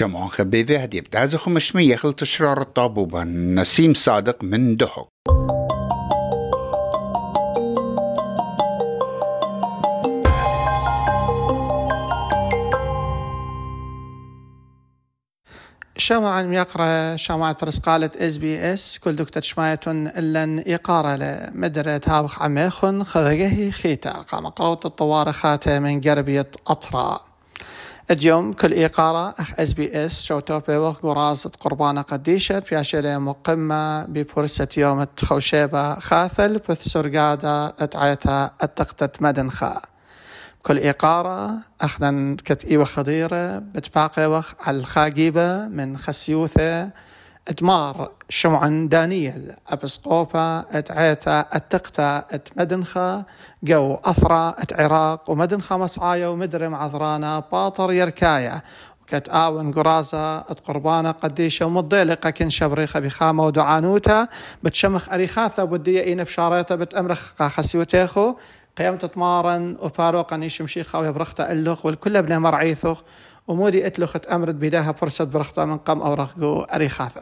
شمعون خبيذي هدي بتازخ مشمي يخل تشرار الطابوبة نسيم صادق من دهق شمعا يقرأ شمعة برسقالة اس بي اس كل دكتور شمايتون إلا إقارة لمدرة هاوخ عميخن خذقه خيتا قام قروت الطوارئ خاتة من قربية أطرا. اليوم كل إقارة أخ إس بي إس شوتو بيوغ قرازة قربانة قديشة بياشلة مقمة ببورسة يوم خوشيبة خاثل بث سرقادة اتعيتا التقتت مدنخا كل إقارة أخذا كت إيوة خضيرة بتباقي وخ على الخاقيبة من خسيوثة أتمار شمعا دانيل أبسقوبة أتعيتا أتقتا اتمدنخة جو أثرى أتعراق ومدنخة مصعايا ومدرم عذرانا باطر يركايا. كت آون قرازة اتقربانة قديشة ومضيلقة كن شبريخة بخامة ودعانوتا. بتشمخ أريخاثة بدية إينا بشاريتا بتأمرخ خسيوتيخو قيمت تمارن وباروقا نيشم شيخا ويبرختا اللخ والكل بني مرعيثخ ومودي اتلخت أمرت بداها فرصة برختا من قم أورخ أريخاثة.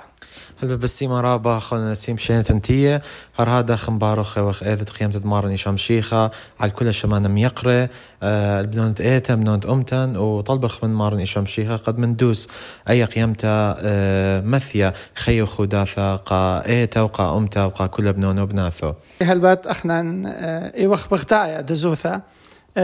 هل بسيما رابا خلنا نسيم شين تنتية هر هذا خمبارخ وخ ايذت قيمة تدمارن شام شيخة على كل شمان ميقرة آه بنونت إيتا بنونت أمتن وطلبخ من مارن إشام شيخة قد من دوس. أي قيمتا آه مثيا خيو خداثة قا إيتا وقا أمتا وقا كل بنون وبناثو. هل بات اخنا آه ايوخ بغتايا دزوثة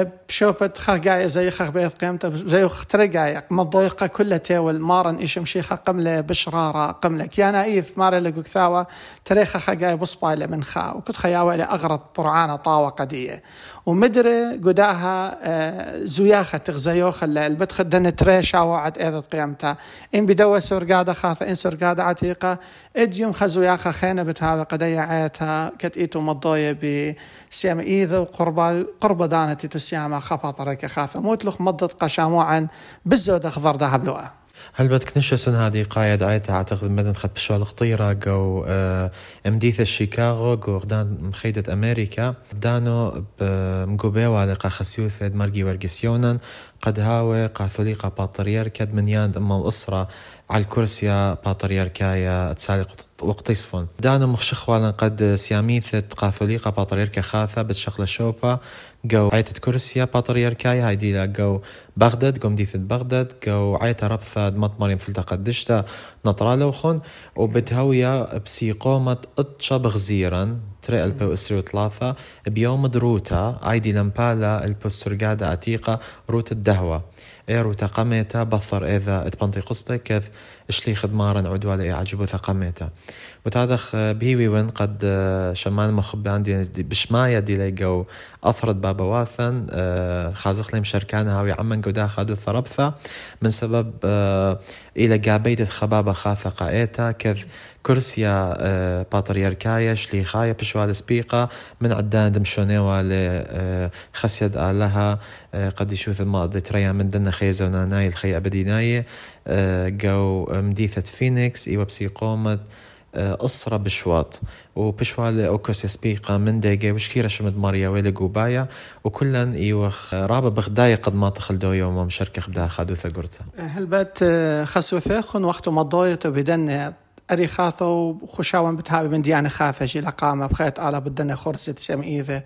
بشوبت خاقايا زي خاق بيت قيمته زي ترقايا مضيقة كلها تاول مارن إيش مشيخة قملة بشرارة قملة كيانا إيث مارا لقوك ثاوة تريخة خاقايا بصبايلة من خا وكنت خياوة إلى أغرض برعانة طاوة قدية. ومدري قداها زياخة تغزيوخ البت خدن تريشا وعد إيضا قيمتها إن بدوى سرقادة خاثة إن سرقادة عتيقة. إديوم خزوياخة خينة بتهاوي قدية عيتها. كت إيتو مضوية بسيام إيذا وقربة قربة دانتي تسياما خفاطرك خاثة موتلخ مضت قشاموعا بالزود أخضر دهب لوها هل بدك نشسن هذه قايد عيتها أعتقد مدن خد بشوال خطيرة جو آه امديث شيكاغو جو غدان مخيدة أمريكا. دانو بمقوبيو على قا خسيوث مرقي ورقسيونا قد هاوي قاثوليقا باطريركا منيان اما الاسرة على الكرسي باطريركايا تسالق وقتيصفون دانو مخشخوالا قد سياميثة قاثوليقا باطريركا خاثة بتشغل شوبا جو عيتة كرسيا باطريركايا هاي ديلا جو بغداد جو مديثة بغداد جو عيتة ربثة دمط مريم فلتا قدشتا نطرالوخون وبتهويا بسيقومة أتشا بغزيرا تري البو اسري وثلاثة بيوم دروتا عيدي لمبالا البو السرقادة عتيقة روت الدهوة. اي روتا قميتا بثر اذا اتبنطي قصتي كذ اشلي خدمارا عدوا لي عجبو ثقميتا. وتادخ بهيوي وين قد شمان مخبي عندي بشمايا دي ليقو أفرد بابا واثن خازق لهم شركان هاوي عمن قودا خادو ثربثة. من سبب إلى قابيدة خبابة خاثة قائتا كذ كرسيا باتريركايا شليخايا بشوال سبيقة. من عدان دمشونيوا لخسيد آلها قد يشوف الماضي تريا من دنا خيزة وناناي الخي أبديناي جو مديثة فينيكس إيوا بسيقومة أسرة بشواط وبشوال أوكوس يسبيقا من ديجي وشكيرة شمد ماريا ويلي قوبايا. وكلن إيوخ رابا بغداية قد ما تخلدو يوم مشاركة خبدا خادوثة قرتا هل بات خسوثة خن وقت مضاية بدن أري خاثة وخشاون بتهابي من ديانة خاثة جي لقامة بخيت آلا بدنا خرسة سم إيذا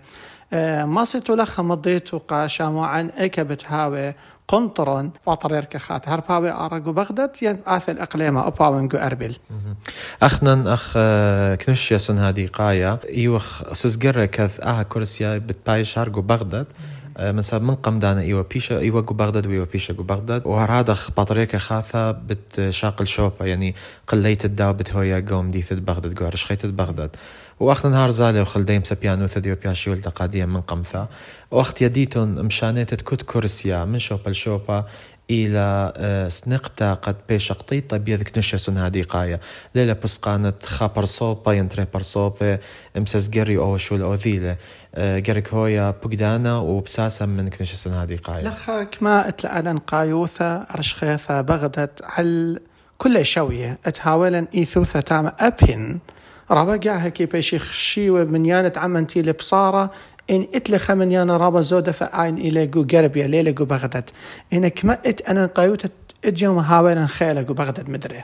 ما سيتو لخ مضيتو قاشا عن إيكا بتهاوي؟ قنطرون وطرير كخات. هرباوي أرقو بغداد ين آثل أقليمة أباونقو أربل أخنا أخ كنش يسون هذه قاية يوخ سزقر كذ آها كرسيا بتبايش هرقو بغداد. من سبب من قم دانا إيوا بيشا إيوا جو بغداد وإيوا بيشا جو بغداد وهر هذا بطريقة خاثة بتشاقل شوبا يعني قليت الداو بتهويا قوم ديثة بغداد جو رشخيت بغداد. واخر نهار زالي وخل ديم سبيانو ثديو بياشي ولتا قاديا من قمثا وأخت يديتون مشانيت تكوت كورسيا من شوبا لشوبا إلى سنقتا قد بيش قطيطة بيذك نشسون هذه قاية. ليلة بسقانت خابر صوبا ينتري برصوبة امسس جري أو شو الأوذيلة جريك هويا بقدانا وبساسا من كنشسون هذه قاية. لخا كما اتلألن قايوثة أرشخيثة بغدت على كل شوية. اتهاولن إيثوثة تام أبهن. رابقا هكي بيشي خشيوة من يانت عمنتي لبصارة إن إتلخ من يانا رابا زودة فأين إلى جو قربيا ليلة جو بغداد. إن كما إت أنا قايوتة اديوم هاوين خيلك وبغداد مدري.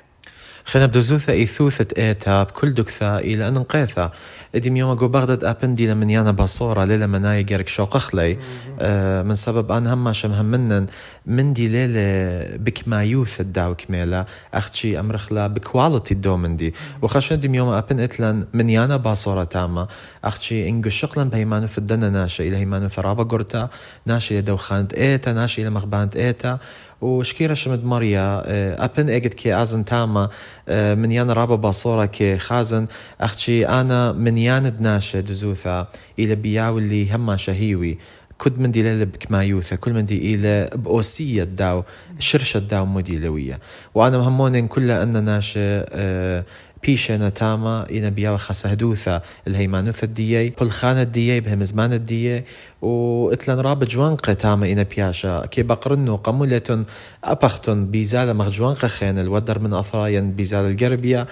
خنا بدوزوثا إيثوثة إيتا بكل دكثا إلى أن نقيثا إديم يوم أقو بغداد أبندي لمن يانا باصورة ليلة مناي جارك شو قخلي. آه من سبب أن هم شم هم منن. من دي ليلة بك ما يوث الداو كميلة أختشي أمرخلا بكواليتي الدو من دي وخشن ديم يوم أبن إتلن من يانا باصورة تاما. أختشي إنجو شقلا بهيمانو في الدنا ناشا إلى هيمانو ثرابا قرتا. ناشا إلى دوخانت إيتا. ناشا إلى مخبانت إيتا. وشكيرا شمد ماريا أبن إجد كي أزن تاما. من يانا رابا باصورة كي خازن. أختشي أنا من يانا دناشة دزوثا إلى بياو اللي هما شهيوي كد من دي لبك ما يوثا كل من دي إلى بأوسية داو شرشة داو مديلوية وأنا مهمون كل أن ناشة أه بيشنا تاما إنا بياو خاصة هدوثا الهيمانوث الديي كل خانة الديي بهم زمان الديي وإتلن راب جوانقة تاما إنا بياشا كي بقرنو قمولة أبختن بيزالة مغجوانقة خين الودر من أثراين بيزالة القربية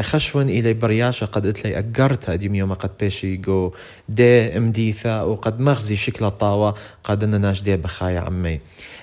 خشون إلي برياشا قد إتلي أقرتا ديم يوم قد بيشي جو دي امديثا وقد مغزي شكل الطاوة قد أننا ناش دي بخايا عمي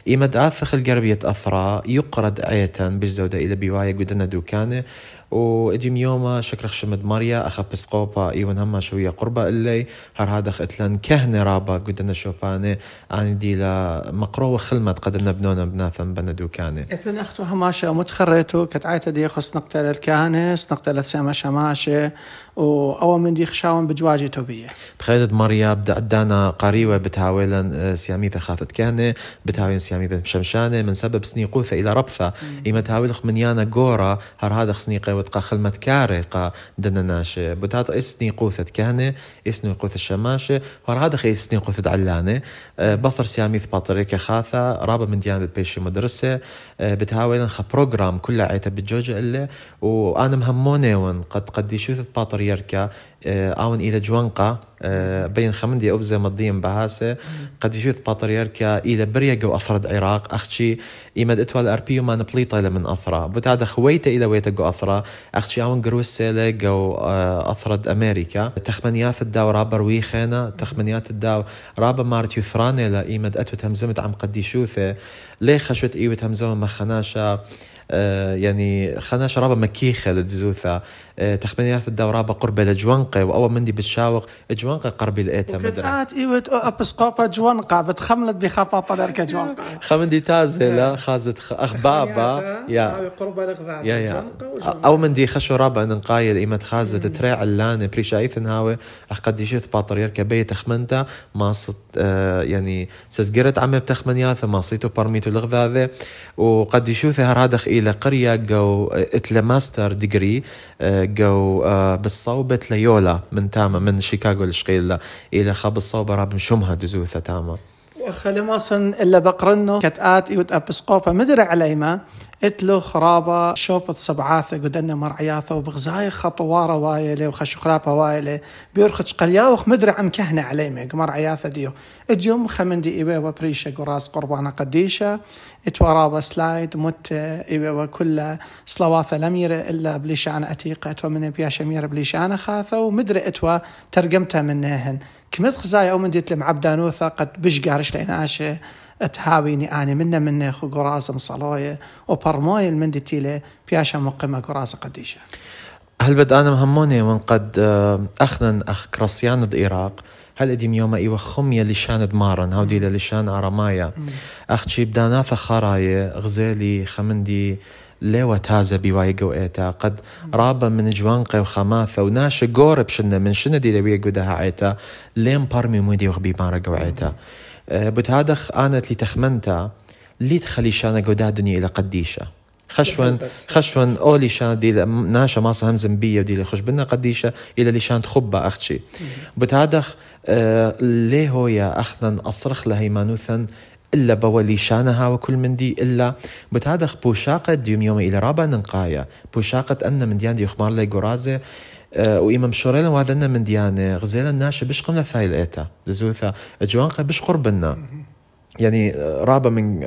إيمد آثخ القربية أثرا يقرد آية بالزودة إلى بيوايا قدنا دوكانه وإديم يوما شكرخ شمد ماريا أخا بسقوبا إيوان هما شوية قربة إلي هر هذا اتلن كهنة رابا قدنا شوباني أني دي لا مقروة خلمت قدنا بنونا بناثم بندو كاني ابن أختو هماشة متخريتو كتعيتا دي خص نقتل الكهنة نقتل سيما شماشة وأو من دي خشاون بجواجي توبية بخيدة ماريا بدا عدانا قريوة بتهاويلا سياميثة خافت كهنة بتهاويلا سياميثة شمشانة من سبب إلى ربثة إما تهاويلخ من يانا قورا هر هذا سنيقة وتقا خلمت كاري قا دنناشة بتات كهنة اسني قوثة شماشة هر هذا خي اسني قوثة علانة بفر سياميث باطريكا خاثة رابا من ديانة بيشي مدرسة بتهاويلا خا بروجرام كلها عيتا بالجوجة إلا وأنا مهمونة ون قد باطري يركا اون إلى جوانقا بين خمندي أبزة مضيم بهاسة. قد يشوث باطريركا إلى بريا جو أفرد عراق أختشي إيمد إتوال أربيو ما نبليطة إلى من أفرا. بتادا خويتا إلى ويتا جو أفرا. أختشي أون قروس سيلة جو أفرد أمريكا. تخمنيات الداو رابر ويخينا تخمنيات الداو رابا مارت يثران إلى إيمد أتو تمزمت عم قد يشوثة ليه خشوت إيوة تمزوم مخناشا آه يعني خنا شرابة مكيخة لدزوثا آه تخمينيات الدورابة قربة لجوانقة. وأول مندي بتشاوق. جوانقة قربي لقيتها مدري. وكتات إيوة أبسقوبة جوانقة بتخملت بخافة طلركة جوانقة خمندي تازلة خازت أخبابة يا. قربة لغذاء يا يا. أو مندي خشو رابع نقايل إيمت خازت تريع اللانة بريشايثن هاوي قد يشيث باطريركا بي تخمنتا ما صت آه يعني سزقرت عمي بتخمنياثة ما صيتو برميتو لغذاذة. وقد يشوث هرادخ إلى قرية جو إتلا ماستر ديجري جو بالصوبة ليولا من تاما من شيكاغو الشقيلة إلى خاب الصوبة راب شمها دزوثة تاما وخلي ما صن إلا بقرنو كتآت إيوت أبسقوبة مدري عليما. اتلو خرابة شوبة سبعاثة قدنا مرعياثة وبغزاي خطوارة وايلة وخشو خرابة وايلة بيرخش قلياوخ مدري عم كهنة عليمة مرعياثة ديو. اديوم خمندي إيوه وبريشة قراس قربانة قديشة اتورابة سلايد مت إيوه وكل صلواثة لميرة إلا بليشان أتيقة اتوا من بياشة ميرة بليشان خاثة ومدري اتوا ترجمتها منهن كمث خزايا أو من ديت لمعبدانوثة قد بشقارش ليناشة. تهاويني أنا منا من خو قراصة مصلاية وبرماي المندي تيلي بياشا مقيمة قراصة قديشة هل بد أنا مهموني من قد أخنن أخ كراسيان العراق هل اديم يوم أيوه خمية لشان دمارن هاو دي لشان عرمايا اختشي بدانا خراية غزالي خمندي ليوة تازة بواي قوئتا قد رابا من جوانقة وخماثة وناشا قورب شنة من شنة دي لوية قدها عيتا لين بارمي مودي وغبي مارا قوئتا بتهادخ أنا اللي تخمنتا لي تخلي شانا قودا دنيا إلى قديشة. خشون خشون أولي شان دي ناشا ماصا همزم بيا دي خش بنا قديشة إلى اللي شان تخبة أختشي. بتهادخ آه ليه هو يا أخنا أصرخ لهي مانوثا إلا بولي شانها وكل من دي إلا. بتهادخ بوشاقة ديوم يوم إلى رابا ننقايا بوشاقة أن من ديان دي يخمار لي قرازة أه وإمام شوريلا وهذا من ديانة غزيلا ناشا بش قمنا فايل إيتا. دزوثا جوانقة بش قربنا. يعني رابا من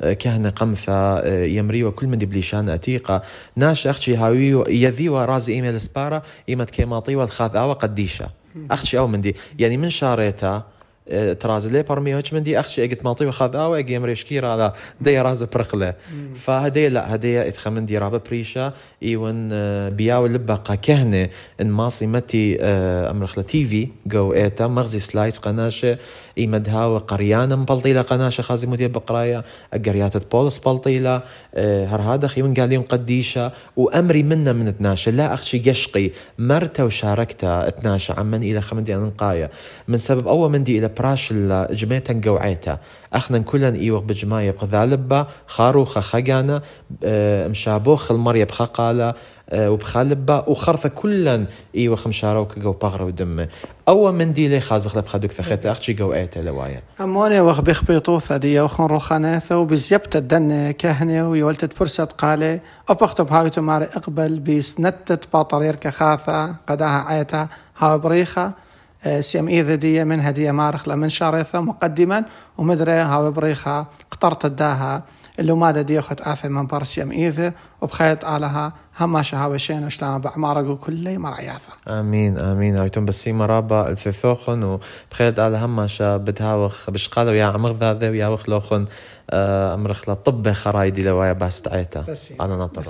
كهنة قمثة يمري وكل من دبليشان أتيقة. ناش أختي هاوي يذي ورازي إيميل سبارة إيمت كيماطي والخاذ آوى قديشة. أختي أو من دي. يعني من شاريتا تراز لي برميوش من دي اخشي اجت مالطي وخذ أو أجي مريشكي على دي راز برقله فهدي لا هدي اتخ من دي رابا بريشا ايون بياو لبقى كهنه ان ماصي متي امرخ تي في جو ايتا مغزي سلايس قناشه اي مدها قريانا مبلطيله قناشه خازي مدي بقرايا اجريات بولس بلطيله هر هذا خيون قال يوم قديشه وامري منا من تناشا لا اخشي يشقي مرتا وشاركتا تناشا عمن إلى خمدي انقايا من سبب اول مندي إلى براش جميتا قوعيتا اخنا كلن إيوغ بجماية بغذالبا خاروخا خاقانا مشابوخ المريا بخاقالا وبخالبا وخرثة كلن أيوه خمشاروك جو بغرة ودمه أو من دي لي خازخ لبخا دوك ثخيت أختشي جو ايتا لوايا. أموني وخ بيخبيطو ثدي وخن روخاناثا وبزيبت الدن كهنة ويولتت برسة قالي أبختب هاي تماري إقبل بسنتت باطرير كخاثة قداها عيتا هاو بريخة. سيم إيذا دي من هدية مارخ لمن شارثة مقدما ومدري هاو بريخة قطرت الداها. اللي ما دي اخت آثم من برسيم إيذا وبخيط آلها هما شهاوشين وشلام بعمارقو كلي مرعياثة آمين آمين. هايتون بسي مرابا الثثوخن وبخيط آلها هما شا بتهاوخ بشقالو يا عمر ذا ويا وخلوخن أمرخ لطب خرايدي لوايا باست عيتا بسي أنا نطرو